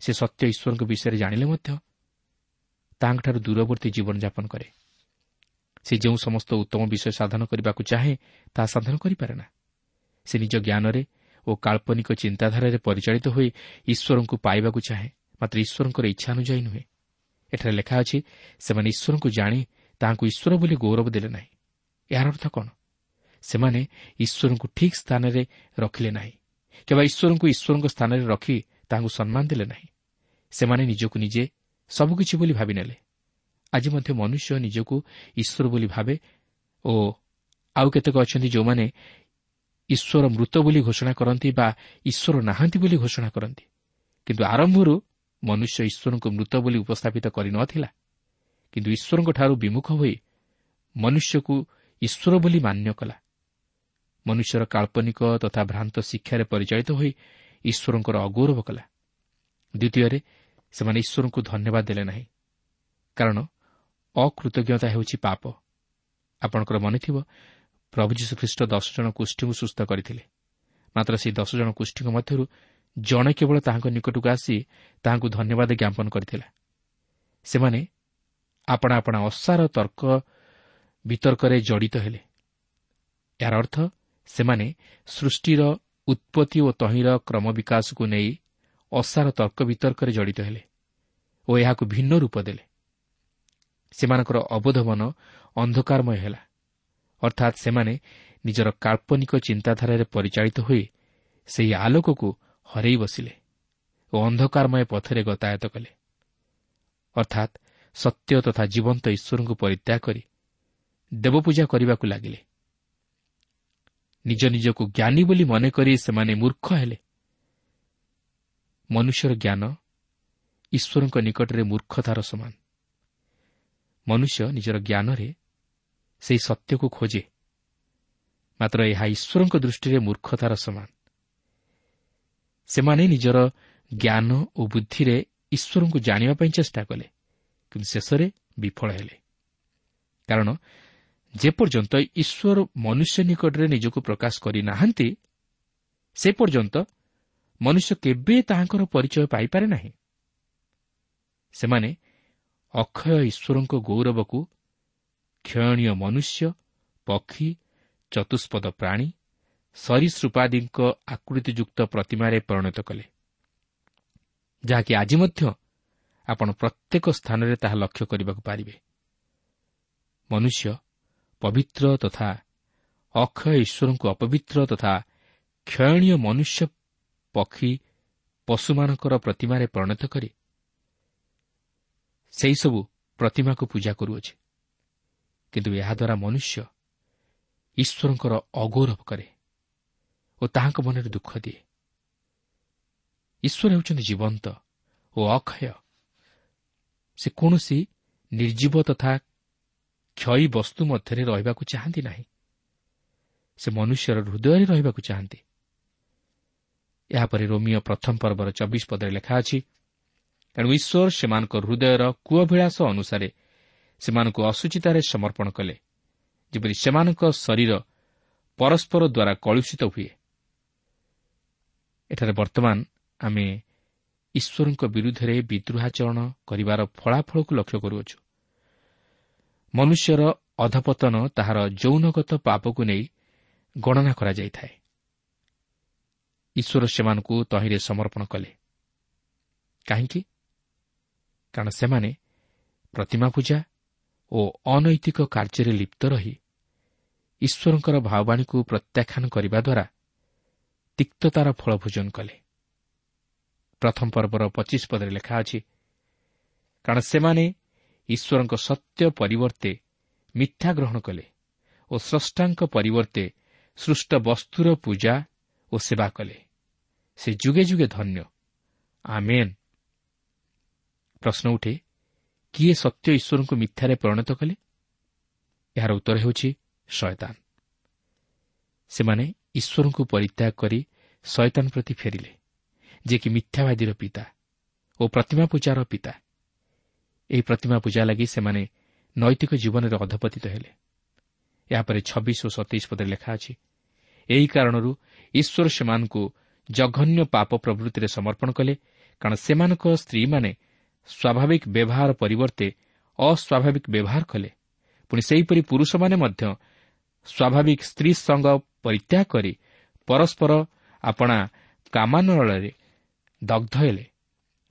ସେ ସତ୍ୟ ଈଶ୍ୱରଙ୍କ ବିଷୟରେ ଜାଣିଲେ ମଧ୍ୟ ତାଙ୍କଠାରୁ ଦୂରବର୍ତ୍ତୀ ଜୀବନଯାପନ କରେ। ସେ ଯେଉଁ ସମସ୍ତ ଉତ୍ତମ ବିଷୟ ସାଧନ କରିବାକୁ ଚାହେଁ ତାହା ସାଧନ କରିପାରେ ନା। ସେ ନିଜ ଜ୍ଞାନରେ ଓ କାଳ୍ପନିକ ଚିନ୍ତାଧାରାରେ ପରିଚାଳିତ ହୋଇ ଈଶ୍ୱରଙ୍କୁ ପାଇବାକୁ ଚାହେଁ ମାତ୍ର ଈଶ୍ୱରଙ୍କର ଇଚ୍ଛା ଅନୁଯାୟୀ ନୁହେଁ। ଏଠାରେ ଲେଖା ଅଛି ସେମାନେ ଈଶ୍ୱରଙ୍କୁ ଜାଣି ତାହାଙ୍କୁ ଈଶ୍ୱର ବୋଲି ଗୌରବ ଦେଲେ ନାହିଁ। ଏହାର ଅର୍ଥ କ'ଣ? ସେମାନେ ଈଶ୍ୱରଙ୍କୁ ଠିକ୍ ସ୍ଥାନରେ ରଖିଲେ ନାହିଁ କିମ୍ବା ଈଶ୍ୱରଙ୍କୁ ଈଶ୍ୱରଙ୍କ ସ୍ଥାନରେ ରଖି ତାହାଙ୍କୁ ସମ୍ମାନ ଦେଲେ ନାହିଁ। ସେମାନେ ନିଜକୁ ନିଜେ ସବୁକିଛି ବୋଲି ଭାବିନେଲେ। ଆଜି ମଧ୍ୟ ମନୁଷ୍ୟ ନିଜକୁ ଈଶ୍ୱର ବୋଲି ଭାବେ ଓ ଆଉ କେତେକ ଅଛନ୍ତି ଯେଉଁମାନେ ଈଶ୍ୱର ମୃତ ବୋଲି ଘୋଷଣା କରନ୍ତି ବା ଈଶ୍ୱର ନାହାନ୍ତି ବୋଲି ଘୋଷଣା କରନ୍ତି। କିନ୍ତୁ ଆରମ୍ଭରୁ ମନୁଷ୍ୟ ଈଶ୍ୱରଙ୍କୁ ମୃତ ବୋଲି ଉପସ୍ଥାପିତ କରିନଥିଲା କିନ୍ତୁ ଈଶ୍ୱରଙ୍କଠାରୁ ବିମୁଖ ହୋଇ ମନୁଷ୍ୟକୁ ଈଶ୍ୱର ବୋଲି ମାନ୍ୟ କଲା। ମନୁଷ୍ୟର କାଳ୍ପନିକ ତଥା ଭ୍ରାନ୍ତ ଶିକ୍ଷାରେ ପରିଚାଳିତ ହୋଇ ଈଶ୍ୱରଙ୍କର ଅଗୌରବ କଲା। ଦ୍ୱିତୀୟରେ ସେମାନେ ଈଶ୍ୱରଙ୍କୁ ଧନ୍ୟବାଦ ଦେଲେ ନାହିଁ। କାରଣ ଅକୃତଜ୍ଞତା ହେଉଛି ପାପ। ଆପଣଙ୍କର ମନେଥିବ ପ୍ରଭୁ ଯୀଶୁଖ୍ରୀଷ୍ଟ ଦଶ ଜଣ କୁଷ୍ଠୀଙ୍କୁ ସୁସ୍ଥ କରିଥିଲେ। ମାତ୍ର ସେହି ଦଶ ଜଣ କୁଷ୍ଠୀଙ୍କ ମଧ୍ୟରୁ ଜଣେ କେବଳ ତାହାଙ୍କ ନିକଟକୁ ଆସି ତାହାଙ୍କୁ ଧନ୍ୟବାଦ ଜ୍ଞାପନ କରିଥିଲା। ସେମାନେ ଆପଣା ଆପଣା ଅସାର ତର୍କ ବିତର୍କରେ ଜଡ଼ିତ ହେଲେ। ଏହାର ଅର୍ଥ ସେମାନେ ସୃଷ୍ଟିର ଉତ୍ପତ୍ତି ଓ ତହିଁର କ୍ରମ ବିକାଶକୁ ନେଇ ଅସାର ତର୍କ ବିତର୍କରେ ଜଡ଼ିତ ହେଲେ ଓ ଏହାକୁ ଭିନ୍ନ ରୂପ ଦେଲେ। ସେମାନଙ୍କର ଅବୋଧମନ ଅନ୍ଧକାରମୟ ହେଲା। ଅର୍ଥାତ୍ ସେମାନେ ନିଜର କାଳ୍ପନିକ ଚିନ୍ତାଧାରାରେ ପରିଚାଳିତ ହୋଇ ସେହି ଆଲୋକକୁ ହରାଇ ବସିଲେ ଓ ଅନ୍ଧକାରମୟ ପଥରେ ଗତାୟତ କଲେ। ଅର୍ଥାତ୍ ସତ୍ୟ ତଥା ଜୀବନ୍ତ ଈଶ୍ୱରଙ୍କୁ ପରିତ୍ୟାଗ କରି ଦେବପୂଜା କରିବାକୁ ଲାଗିଲେ। ନିଜ ନିଜକୁ ଜ୍ଞାନୀ ବୋଲି ମନେକରି ସେମାନେ ମୂର୍ଖ ହେଲେ। ମନୁଷ୍ୟର ଜ୍ଞାନ ଈଶ୍ୱରଙ୍କ ନିକଟରେ ମୂର୍ଖତାର ସମାନ। ମନୁଷ୍ୟ ନିଜର ଜ୍ଞାନରେ ସେହି ସତ୍ୟକୁ ଖୋଜେ। ମାତ୍ର ଏହା ଈଶ୍ୱରଙ୍କ ଦୃଷ୍ଟିରେ ମୂର୍ଖତାର ସମାନ। ସେମାନେ ନିଜର ଜ୍ଞାନ ଓ ବୁଦ୍ଧିରେ ଈଶ୍ୱରଙ୍କୁ ଜାଣିବା ପାଇଁ ଚେଷ୍ଟା କଲେ କିନ୍ତୁ ଶେଷରେ ବିଫଳ ହେଲେ। କାରଣ ଯେପର୍ଯ୍ୟନ୍ତ ଈଶ୍ୱର ମନୁଷ୍ୟ ନିକଟରେ ନିଜକୁ ପ୍ରକାଶ କରିନାହାନ୍ତି ସେ ପର୍ଯ୍ୟନ୍ତ ମନୁଷ୍ୟ କେବେ ତାହାଙ୍କର ପରିଚୟ ପାଇପାରେ ନାହିଁ। ସେମାନେ ଅକ୍ଷୟ ଈଶ୍ୱରଙ୍କ ଗୌରବକୁ କ୍ଷୟଣୀୟ ମନୁଷ୍ୟ ପକ୍ଷୀ ଚତୁଷ୍ପଦ ପ୍ରାଣୀ ସରୀସୃପାଦୀଙ୍କ ଆକୃତିଯୁକ୍ତ ପ୍ରତିମାରେ ପରିଣତ କଲେ। ଯାହାକି ଆଜି ମଧ୍ୟ ଆପଣ ପ୍ରତ୍ୟେକ ସ୍ଥାନରେ ତାହା ଲକ୍ଷ୍ୟ କରିବାକୁ ପାରିବେ। ମନୁଷ୍ୟ ପବିତ୍ର ତଥା ଅକ୍ଷୟ ଈଶ୍ୱରଙ୍କୁ ଅପବିତ୍ର ତଥା କ୍ଷୟଣୀୟ ମନୁଷ୍ୟ ପକ୍ଷୀ ପଶୁମାନଙ୍କର ପ୍ରତିମାରେ ପରିଣତ କରି ସେହିସବୁ ପ୍ରତିମାକୁ ପୂଜା କରୁଅଛି। କିନ୍ତୁ ଏହାଦ୍ୱାରା ମନୁଷ୍ୟ ଈଶ୍ୱରଙ୍କର ଅଗୌରବ କରେ ଓ ତାହାଙ୍କ ମନରେ ଦୁଃଖ ଦିଏ। ଈଶ୍ୱର ହେଉଛନ୍ତି ଜୀବନ୍ତ ଓ ଅକ୍ଷୟ। ସେ କୌଣସି ନିର୍ଜୀବ ତଥା କ୍ଷୟୀ ବସ୍ତୁ ମଧ୍ୟରେ ରହିବାକୁ ଚାହାନ୍ତି ନାହିଁ। ସେ ମନୁଷ୍ୟର ହୃଦୟରେ ରହିବାକୁ ଚାହାନ୍ତି। ଏହାପରେ ରୋମିଓ ପ୍ରଥମ ପର୍ବର ଚବିଶ ପଦରେ ଲେଖା ଅଛି ତେଣୁ ଈଶ୍ୱର ସେମାନଙ୍କ ହୃଦୟର କୂଅଭିଳାଷ ଅନୁସାରେ ସେମାନଙ୍କୁ ଅସୁଚିତାରେ ସମର୍ପଣ କଲେ ଯେପରି ସେମାନଙ୍କ ଶରୀର ପରସ୍ପର ଦ୍ୱାରା କଳୁଷିତ ହୁଏ। ଏଠାରେ ବର୍ତ୍ତମାନ ଆମେ ଈଶ୍ୱରଙ୍କ ବିରୁଦ୍ଧରେ ବିଦ୍ରୋହାଚରଣ କରିବାର ଫଳାଫଳକୁ ଲକ୍ଷ୍ୟ କରୁଅଛୁ। ମନୁଷ୍ୟର ଅଧପତନ ତାହାର ଯୌନଗତ ପାପକୁ ନେଇ ଗଣନା କରାଯାଇଥାଏ। ଈଶ୍ୱର ସେମାନଙ୍କୁ ତହିଁରେ ସମର୍ପଣ କଲେ। କାହିଁକି? କାରଣ ସେମାନେ ପ୍ରତିମା ପୂଜା ଓ ଅନୈତିକ କାର୍ଯ୍ୟରେ ଲିପ୍ତ ରହି ଈଶ୍ୱରଙ୍କର ଭାବବାଣୀକୁ ପ୍ରତ୍ୟାଖ୍ୟାନ କରିବା ଦ୍ୱାରା ତିକ୍ତତାର ଫଳ ଭୋଜନ କଲେ। ପ୍ରଥମ ପର୍ବର ପଚିଶ ପଦରେ ଲେଖା ଅଛି କାରଣ ସେମାନେ ଈଶ୍ୱରଙ୍କ ସତ୍ୟ ପରିବର୍ତ୍ତେ ମିଥ୍ୟା ଗ୍ରହଣ କଲେ ଓ ସ୍ରଷ୍ଟାଙ୍କ ପରିବର୍ତ୍ତେ ସୃଷ୍ଟ ବସ୍ତୁର ପୂଜା ଓ ସେବା କଲେ। ସେ ଯୁଗେ ଯୁଗେ ଧନ୍ୟ। ଆମେନ୍। ପ୍ରଶ୍ନ ଉଠେ କିଏ ସତ୍ୟ ଈଶ୍ୱରଙ୍କୁ ମିଥ୍ୟାରେ ପରିଣତ କଲେ? ଏହାର ଉତ୍ତର ହେଉଛି ଶୟତାନ। ସେମାନେ ଈଶ୍ୱରଙ୍କୁ ପରିତ୍ୟାଗ କରି ଶୟତାନ ପ୍ରତି ଫେରିଲେ ଯିଏକି ମିଥ୍ୟାବାଦୀର ପିତା ଓ ପ୍ରତିମା ପୂଜାର ପିତା। ଏହି ପ୍ରତିମା ପୂଜା ଲାଗି ସେମାନେ ନୈତିକ ଜୀବନରେ ଅଧପତିତ ହେଲେ। ଏହାପରେ ଛବିଶ ଓ ସତେଇଶ ପଦରେ ଲେଖା ଅଛି ଏହି କାରଣରୁ ଈଶ୍ୱର ସେମାନଙ୍କୁ ଜଘନ୍ୟ ପାପ ପ୍ରବୃତ୍ତିରେ ସମର୍ପଣ କଲେ କାରଣ ସେମାନଙ୍କ ସ୍ତ୍ରୀମାନେ ସ୍ୱାଭାବିକ ବ୍ୟବହାର ପରିବର୍ତ୍ତେ ଅସ୍ୱାଭାବିକ ବ୍ୟବହାର କଲେ। ପୁଣି ସେହିପରି ପୁରୁଷମାନେ ମଧ୍ୟ ସ୍ୱାଭାବିକ ସ୍ତ୍ରୀ ସଙ୍ଗ ପରିତ୍ୟାଗ କରି ପରସ୍ପର ଆପଣା କାମାନଳରେ ଦଗ୍ଧ ହେଲେ।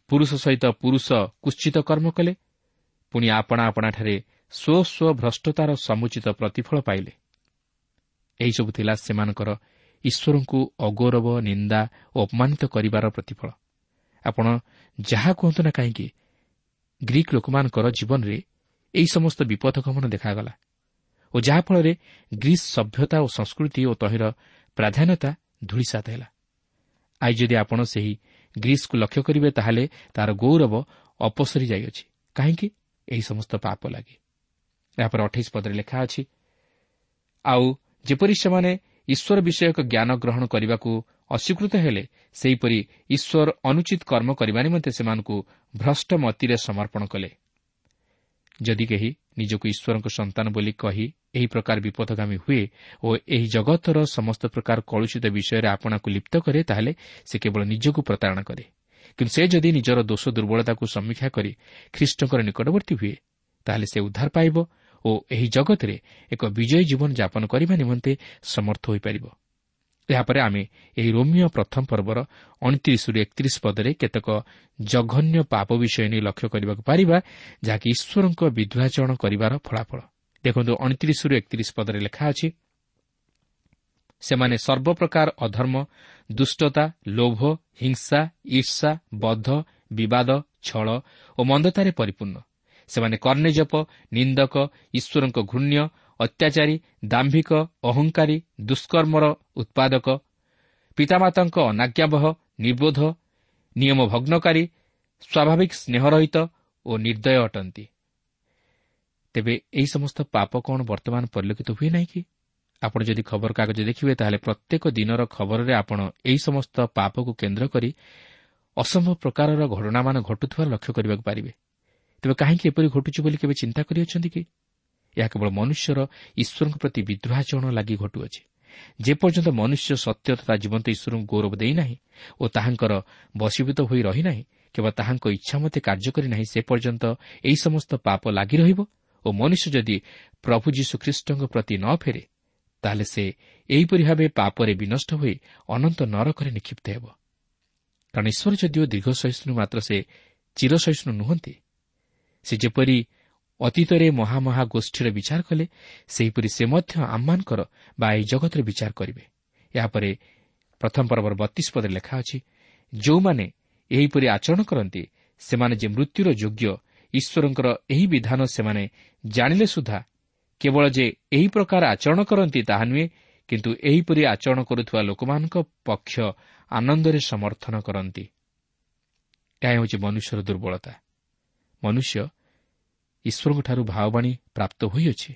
ପୁରୁଷ ସହିତ ପୁରୁଷ କୁଶ୍ଚିତ କର୍ମ କଲେ। ପୁଣି ଆପଣା ଆପଣାଠାରେ ସ୍ୱ ସ୍ୱ ଭ୍ରଷ୍ଟତାର ସମୁଚିତ ପ୍ରତିଫଳ ପାଇଲେ। ଏହିସବୁ ଥିଲା ସେମାନଙ୍କର ଈଶ୍ୱରଙ୍କୁ ଅଗୌରବ ନିନ୍ଦା ଓ ଅପମାନିତ କରିବାର ପ୍ରତିଫଳ। ଆପଣ ଯାହା କୁହନ୍ତୁ ନା କାହିଁକି ଗ୍ରୀକ୍ ଲୋକମାନଙ୍କର ଜୀବନରେ ଏହି ସମସ୍ତ ବିପଦଗମନ ଦେଖାଗଲା ଓ ଯାହାଫଳରେ ଗ୍ରୀସ୍ ସଭ୍ୟତା ଓ ସଂସ୍କୃତି ଓ ତହିଁର ପ୍ରାଧାନ୍ୟତା ଧୂଳିସାତ ହେଲା। ଆଜି ଯଦି ଆପଣ ସେହି ଗ୍ରୀସ୍କୁ ଲକ୍ଷ୍ୟ କରିବେ ତାହେଲେ ତାହାର ଗୌରବ ଅପସରି ଯାଇଅଛି। କାହିଁକି? ଏହି ସମସ୍ତ ପାପ ଲାଗି। ଏହାପରେ ଅଠେଇଶ ପଦରେ ଲେଖା ଅଛି ଆଉ ଯେପରି ସେମାନେ ଈଶ୍ୱର ବିଷୟକ ଜ୍ଞାନ ଗ୍ରହଣ କରିବାକୁ ଅସ୍ୱୀକୃତ ହେଲେ ସେହିପରି ଈଶ୍ୱର ଅନୁଚିତ କର୍ମ କରିବା ନିମନ୍ତେ ସେମାନଙ୍କୁ ଭ୍ରଷ୍ଟ ମତିରେ ସମର୍ପଣ କଲେ। ଯଦି କେହି ନିଜକୁ ଈଶ୍ୱରଙ୍କ ସନ୍ତାନ ବୋଲି କହି ଏହି ପ୍ରକାର ବିପଦଗାମୀ ହୁଏ ଓ ଏହି ଜଗତର ସମସ୍ତ ପ୍ରକାର କଳୁଷିତ ବିଷୟରେ ଆପଣାକୁ ଲିପ୍ତ କରେ ତାହେଲେ ସେ କେବଳ ନିଜକୁ ପ୍ରତାରଣା କରେ। କିନ୍ତୁ ସେ ଯଦି ନିଜର ଦୋଷ ଦୁର୍ବଳତାକୁ ସମୀକ୍ଷା କରି ଖ୍ରୀଷ୍ଟଙ୍କର ନିକଟବର୍ତ୍ତୀ ହୁଏ ତାହେଲେ ସେ ଉଦ୍ଧାର ପାଇବ ଓ ଏହି ଜଗତରେ ଏକ ବିଜୟୀ ଜୀବନ ଯାପନ କରିବା ନିମନ୍ତେ ସମର୍ଥ ହୋଇପାରିବ। ଏହାପରେ ଆମେ ଏହି ରୋମିଓ ପ୍ରଥମ ପର୍ବର ଅଣତିରିଶରୁ ଏକତିରିଶ ପଦରେ କେତେକ ଜଘନ୍ୟ ପାପ ବିଷୟ ନେଇ ଲକ୍ଷ୍ୟ କରିବାକୁ ପାରିବା ଯାହାକି ଈଶ୍ୱରଙ୍କ ବିଦ୍ୱାଚରଣ କରିବାର ଫଳାଫଳ। ଦେଖନ୍ତୁ ଅଣତିରିଶରୁ ଏକତିରିଶ ପଦରେ ଲେଖା ଅଛି ସେମାନେ ସର୍ବପ୍ରକାର ଅଧର୍ମ ଦୁଷ୍ଟତା ଲୋଭ ହିଂସା ଈର୍ଷା ବଧ ବିବାଦ ଛଳ ଓ ମନ୍ଦତାରେ ପରିପୂର୍ଣ୍ଣ। ସେମାନେ କର୍ଣ୍ଣେଜପ ନିନ୍ଦକ ଈଶ୍ୱରଙ୍କ ଘୃଣ୍ୟ ଅତ୍ୟାଚାରୀ ଦାମ୍ଭିକ ଅହଙ୍କାରୀ ଦୁଷ୍କର୍ମର ଉତ୍ପାଦକ ପିତାମାତାଙ୍କ ଅନାଜ୍ଞାବହ ନିର୍ବୋଧ ନିୟମ ଭଗ୍ନକାରୀ ସ୍ୱାଭାବିକ ସ୍ନେହରହିତ ଓ ନିର୍ଦ୍ଦୟ ଅଟନ୍ତି। ତେବେ ଏହି ସମସ୍ତ ପାପ କ'ଣ ବର୍ତ୍ତମାନ ପରିଲକ୍ଷିତ ହୁଏ ନାହିଁ କି? ଆପଣ ଯଦି ଖବରକାଗଜ ଦେଖିବେ ତାହେଲେ ପ୍ରତ୍ୟେକ ଦିନର ଖବରରେ ଆପଣ ଏହି ସମସ୍ତ ପାପକୁ କେନ୍ଦ୍ର କରି ଅସମ୍ଭବ ପ୍ରକାରର ଘଟଣାମାନ ଘଟୁଥିବାର ଲକ୍ଷ୍ୟ କରିବାକୁ ପାରିବେ। ତେବେ କାହିଁକି ଏପରି ଘଟୁଛି ବୋଲି କେବେ ଚିନ୍ତା କରିଅଛନ୍ତି କି? ଏହା କେବଳ ମନୁଷ୍ୟର ଈଶ୍ୱରଙ୍କ ପ୍ରତି ବିଦ୍ରୋହାଚରଣ ଲାଗି ଘଟୁଅଛି। ଯେପର୍ଯ୍ୟନ୍ତ ମନୁଷ୍ୟ ସତ୍ୟ ତଥା ଜୀବନ୍ତ ଈଶ୍ୱରଙ୍କୁ ଗୌରବ ଦେଇନାହିଁ ଓ ତାହାଙ୍କର ବଶୀଭୂତ ହୋଇ ରହିନାହିଁ କେବଳ ତାହାଙ୍କ ଇଚ୍ଛା ମତେ କାର୍ଯ୍ୟ କରିନାହିଁ ସେ ପର୍ଯ୍ୟନ୍ତ ଏହି ସମସ୍ତ ପାପ ଲାଗି ରହିବ ଓ ମନୁଷ୍ୟ ଯଦି ପ୍ରଭୁ ଯୀଶୁଖ୍ରୀଷ୍ଟଙ୍କ ପ୍ରତି ନ ଫେରେ ତାହେଲେ ସେ ଏହିପରି ଭାବେ ପାପରେ ବିନଷ୍ଟ ହୋଇ ଅନନ୍ତ ନରକରେ ନିକ୍ଷିପ୍ତ ହେବ। କାରଣ ଈଶ୍ୱର ଯଦିଓ ଦୀର୍ଘ ସହିଷ୍ଣୁ ମାତ୍ର ସେ ଚିରସହିଷ୍ଣୁ ନୁହନ୍ତି ସେ ଯେପରି ଅତୀତରେ ମହାମହା ଗୋଷ୍ଠୀର ବିଚାର କଲେ ସେହିପରି ସେ ମଧ୍ୟ ଆମମାନଙ୍କର ବା ଏହି ଜଗତର ବିଚାର କରିବେ। ଏହାପରେ ପ୍ରଥମ ପର୍ବର ବତିଶ ପଦରେ ଲେଖା ଅଛି ଯେଉଁମାନେ ଏହିପରି ଆଚରଣ କରନ୍ତି ସେମାନେ ଯେ ମୃତ୍ୟୁର ଯୋଗ୍ୟ ଈଶ୍ୱରଙ୍କର ଏହି ବିଧାନ ସେମାନେ ଜାଣିଲେ ସୁଦ୍ଧା। କେବଳ ଯେ ଏହି ପ୍ରକାର ଆଚରଣ କରନ୍ତି ତାହା ନୁହେଁ କିନ୍ତୁ ଏହିପରି ଆଚରଣ କରୁଥିବା ଲୋକମାନଙ୍କ ପକ୍ଷ ଆନନ୍ଦରେ ସମର୍ଥନ କରନ୍ତି। ଏହା ହେଉଛି ମନୁଷ୍ୟର ଦୁର୍ବଳତା। ମନୁଷ୍ୟ ଈଶ୍ୱରଙ୍କଠାରୁ ଭାବବାଣୀ ପ୍ରାପ୍ତ ହୋଇଅଛି।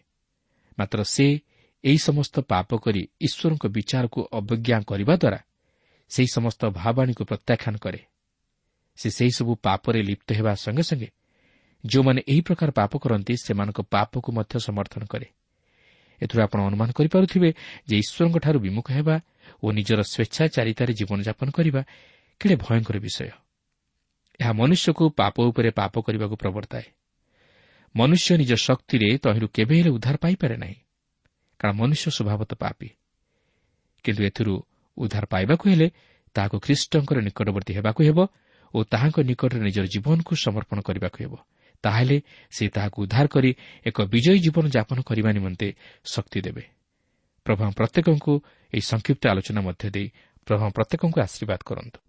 ମାତ୍ର ସେ ଏହି ସମସ୍ତ ପାପ କରି ଈଶ୍ୱରଙ୍କ ବିଚାରକୁ ଅବଜ୍ଞା କରିବା ଦ୍ୱାରା ସେହି ସମସ୍ତ ଭାବବାଣୀକୁ ପ୍ରତ୍ୟାଖ୍ୟାନ କରେ। ସେ ସେହିସବୁ ପାପରେ ଲିପ୍ତ ହେବା ସଙ୍ଗେ ସଙ୍ଗେ ଯେଉଁମାନେ ଏହି ପ୍ରକାର ପାପ କରନ୍ତି ସେମାନଙ୍କ ପାପକୁ ମଧ୍ୟ ସମର୍ଥନ କରେ। ଏଥିରୁ ଆପଣ ଅନୁମାନ କରିପାରୁଥିବେ ଯେ ଈଶ୍ୱରଙ୍କଠାରୁ ବିମୁଖ ହେବା ଓ ନିଜର ସ୍ୱେଚ୍ଛାଚାରିତାରେ ଜୀବନଯାପନ କରିବା କେଡ଼େ ଭୟଙ୍କର ବିଷୟ। ଏହା ମନୁଷ୍ୟକୁ ପାପ ଉପରେ ପାପ କରିବାକୁ ପ୍ରବର୍ତ୍ତାଏ। ମନୁଷ୍ୟ ନିଜ ଶକ୍ତିରେ ତହିଁରୁ କେବେ ହେଲେ ଉଦ୍ଧାର ପାଇପାରେ ନାହିଁ। କାରଣ ମନୁଷ୍ୟ ସ୍ୱଭାବତଃ ପାପି। କିନ୍ତୁ ଏଥିରୁ ଉଦ୍ଧାର ପାଇବାକୁ ହେଲେ ତାହାକୁ ଖ୍ରୀଷ୍ଟଙ୍କର ନିକଟବର୍ତ୍ତୀ ହେବାକୁ ହେବ ଓ ତାହାଙ୍କ ନିକଟରେ ନିଜର ଜୀବନକୁ ସମର୍ପଣ କରିବାକୁ ହେବ। ତାହେଲେ ସେ ତାହାକୁ ଉଦ୍ଧାର କରି ଏକ ବିଜୟୀ ଜୀବନ ଯାପନ କରିବା ନିମନ୍ତେ ଶକ୍ତି ଦେବେ। ପ୍ରଭା ପ୍ରତ୍ୟେକଙ୍କୁ ଏହି ସଂକ୍ଷିପ୍ତ ଆଲୋଚନା ମଧ୍ୟ ଦେଇ ପ୍ରଭା ପ୍ରତ୍ୟେକଙ୍କୁ ଆଶୀର୍ବାଦ କରନ୍ତୁ।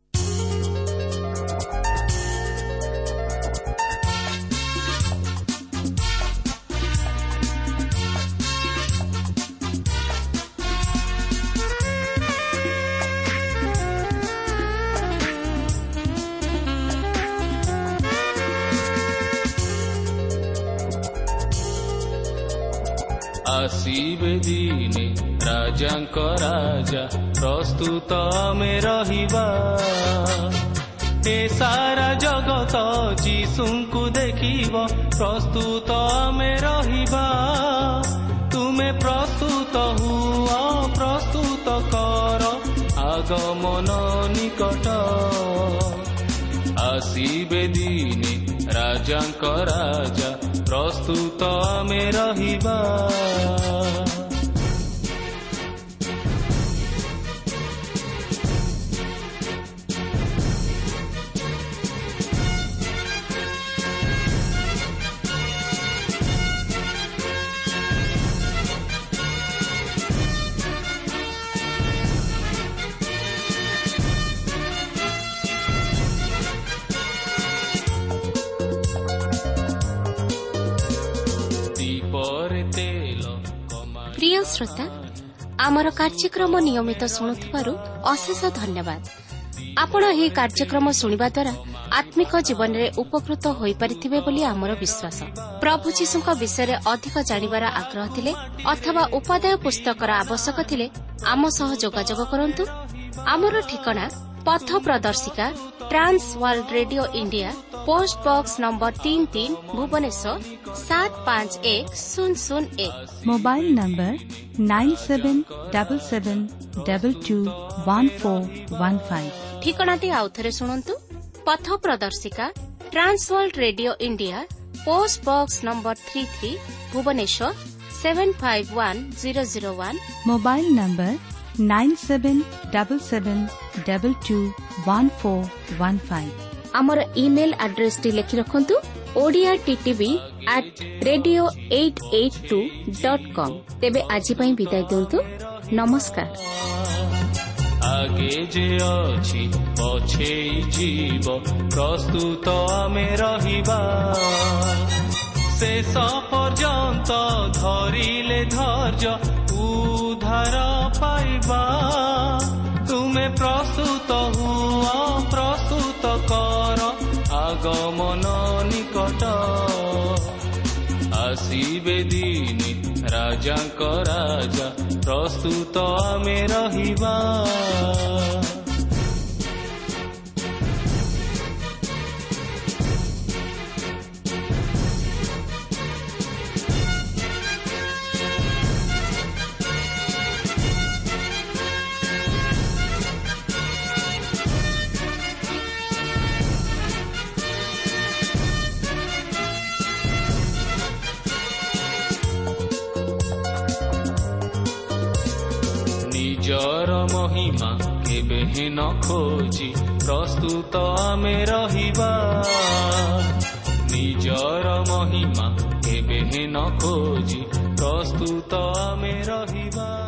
ଆସିବେ ଦିନେ ରାଜାଙ୍କ ରାଜା ପ୍ରସ୍ତୁତ ଆମେ ରହିବା ଏ ସାରା ଜଗତ ଯୀଶୁଙ୍କୁ ଦେଖିବ ପ୍ରସ୍ତୁତ ଆମେ ରହିବା ତୁମେ ପ୍ରସ୍ତୁତ ହୁଅ ପ୍ରସ୍ତୁତ କର ଆଗମନ ନିକଟ ଆସିବେ ଦିନେ ରାଜାଙ୍କ ରାଜା ପ୍ରସ୍ତୁତ ଆମେ ରହିବା। ଆମର କାର୍ଯ୍ୟକ୍ରମ ନିୟମିତ ଶୁଣୁଥିବାରୁ ଅଶେଷ ଧନ୍ୟବାଦ। ଆପଣ ଏହି କାର୍ଯ୍ୟକ୍ରମ ଶୁଣିବା ଦ୍ୱାରା ଆତ୍ମିକ ଜୀବନରେ ଉପକୃତ ହୋଇପାରିଥିବେ ବୋଲି ଆମର ବିଶ୍ୱାସ। ପ୍ରଭୁ ଯୀଶୁଙ୍କ ବିଷୟରେ ଅଧିକ ଜାଣିବାର ଆଗ୍ରହ ଥିଲେ ଅଥବା ଉପାଦେୟ ପୁସ୍ତକର ଆବଶ୍ୟକ ଥିଲେ ଆମ ସହ ଯୋଗାଯୋଗ କରନ୍ତୁ। ଆମର ଠିକଣା ପଥ ପ୍ରଦର୍ଶିକା trans world radio India post box number ତିନି ତିନି ଭୁବନେଶ୍ୱର ସାତ ପାଞ୍ଚ ଏକ ଶୂନ ଶୂନ ଏକ। Mobile number nine seven double seven double two one four one five. ଠିକଣାଟି ଆଉଥରେ ଶୁଣନ୍ତୁ। ପଥ ପ୍ରଦର୍ଶିକା trans world radio India post box number three three Bhubaneswar seven five one zero zero one. Mobile number nine seven double seven double two one four one five ଆମର ଇମେଲ ଆଡ୍ରେସଟି ଲେଖି ରଖନ୍ତୁ Odia TTV at radio eight eight two dot com ତେବେ ଆଜି ପାଇଁ ବିଦାୟ ଦିଅନ୍ତୁ ନମସ୍କାର ଆଗେ ଯେ ଅଛି ପଛେଇ ଯିବ ପ୍ରସ୍ତୁତ ଆମେ ରହିବା ଶେଷ ପର୍ଯ୍ୟନ୍ତ ଧରିଲେ ଧୈର୍ଯ୍ୟ ଉଦ୍ଧାର ପାଇବା। ତୁମେ ପ୍ରସ୍ତୁତ ହୁଅ ପ୍ରସ୍ତୁତ କର। ଆଗମନ ନିକଟ। ଆସିବେ ଦିନେ ରାଜାଙ୍କ ରାଜା ପ୍ରସ୍ତୁତ ଆମେ ରହିବା। କେବେ ନ ଖୋଜି ପ୍ରସ୍ତୁତ ଆମେ ରହିବା ନିଜର ମହିମା କେବେ ନ ଖୋଜି ପ୍ରସ୍ତୁତ ଆମେ ରହିବା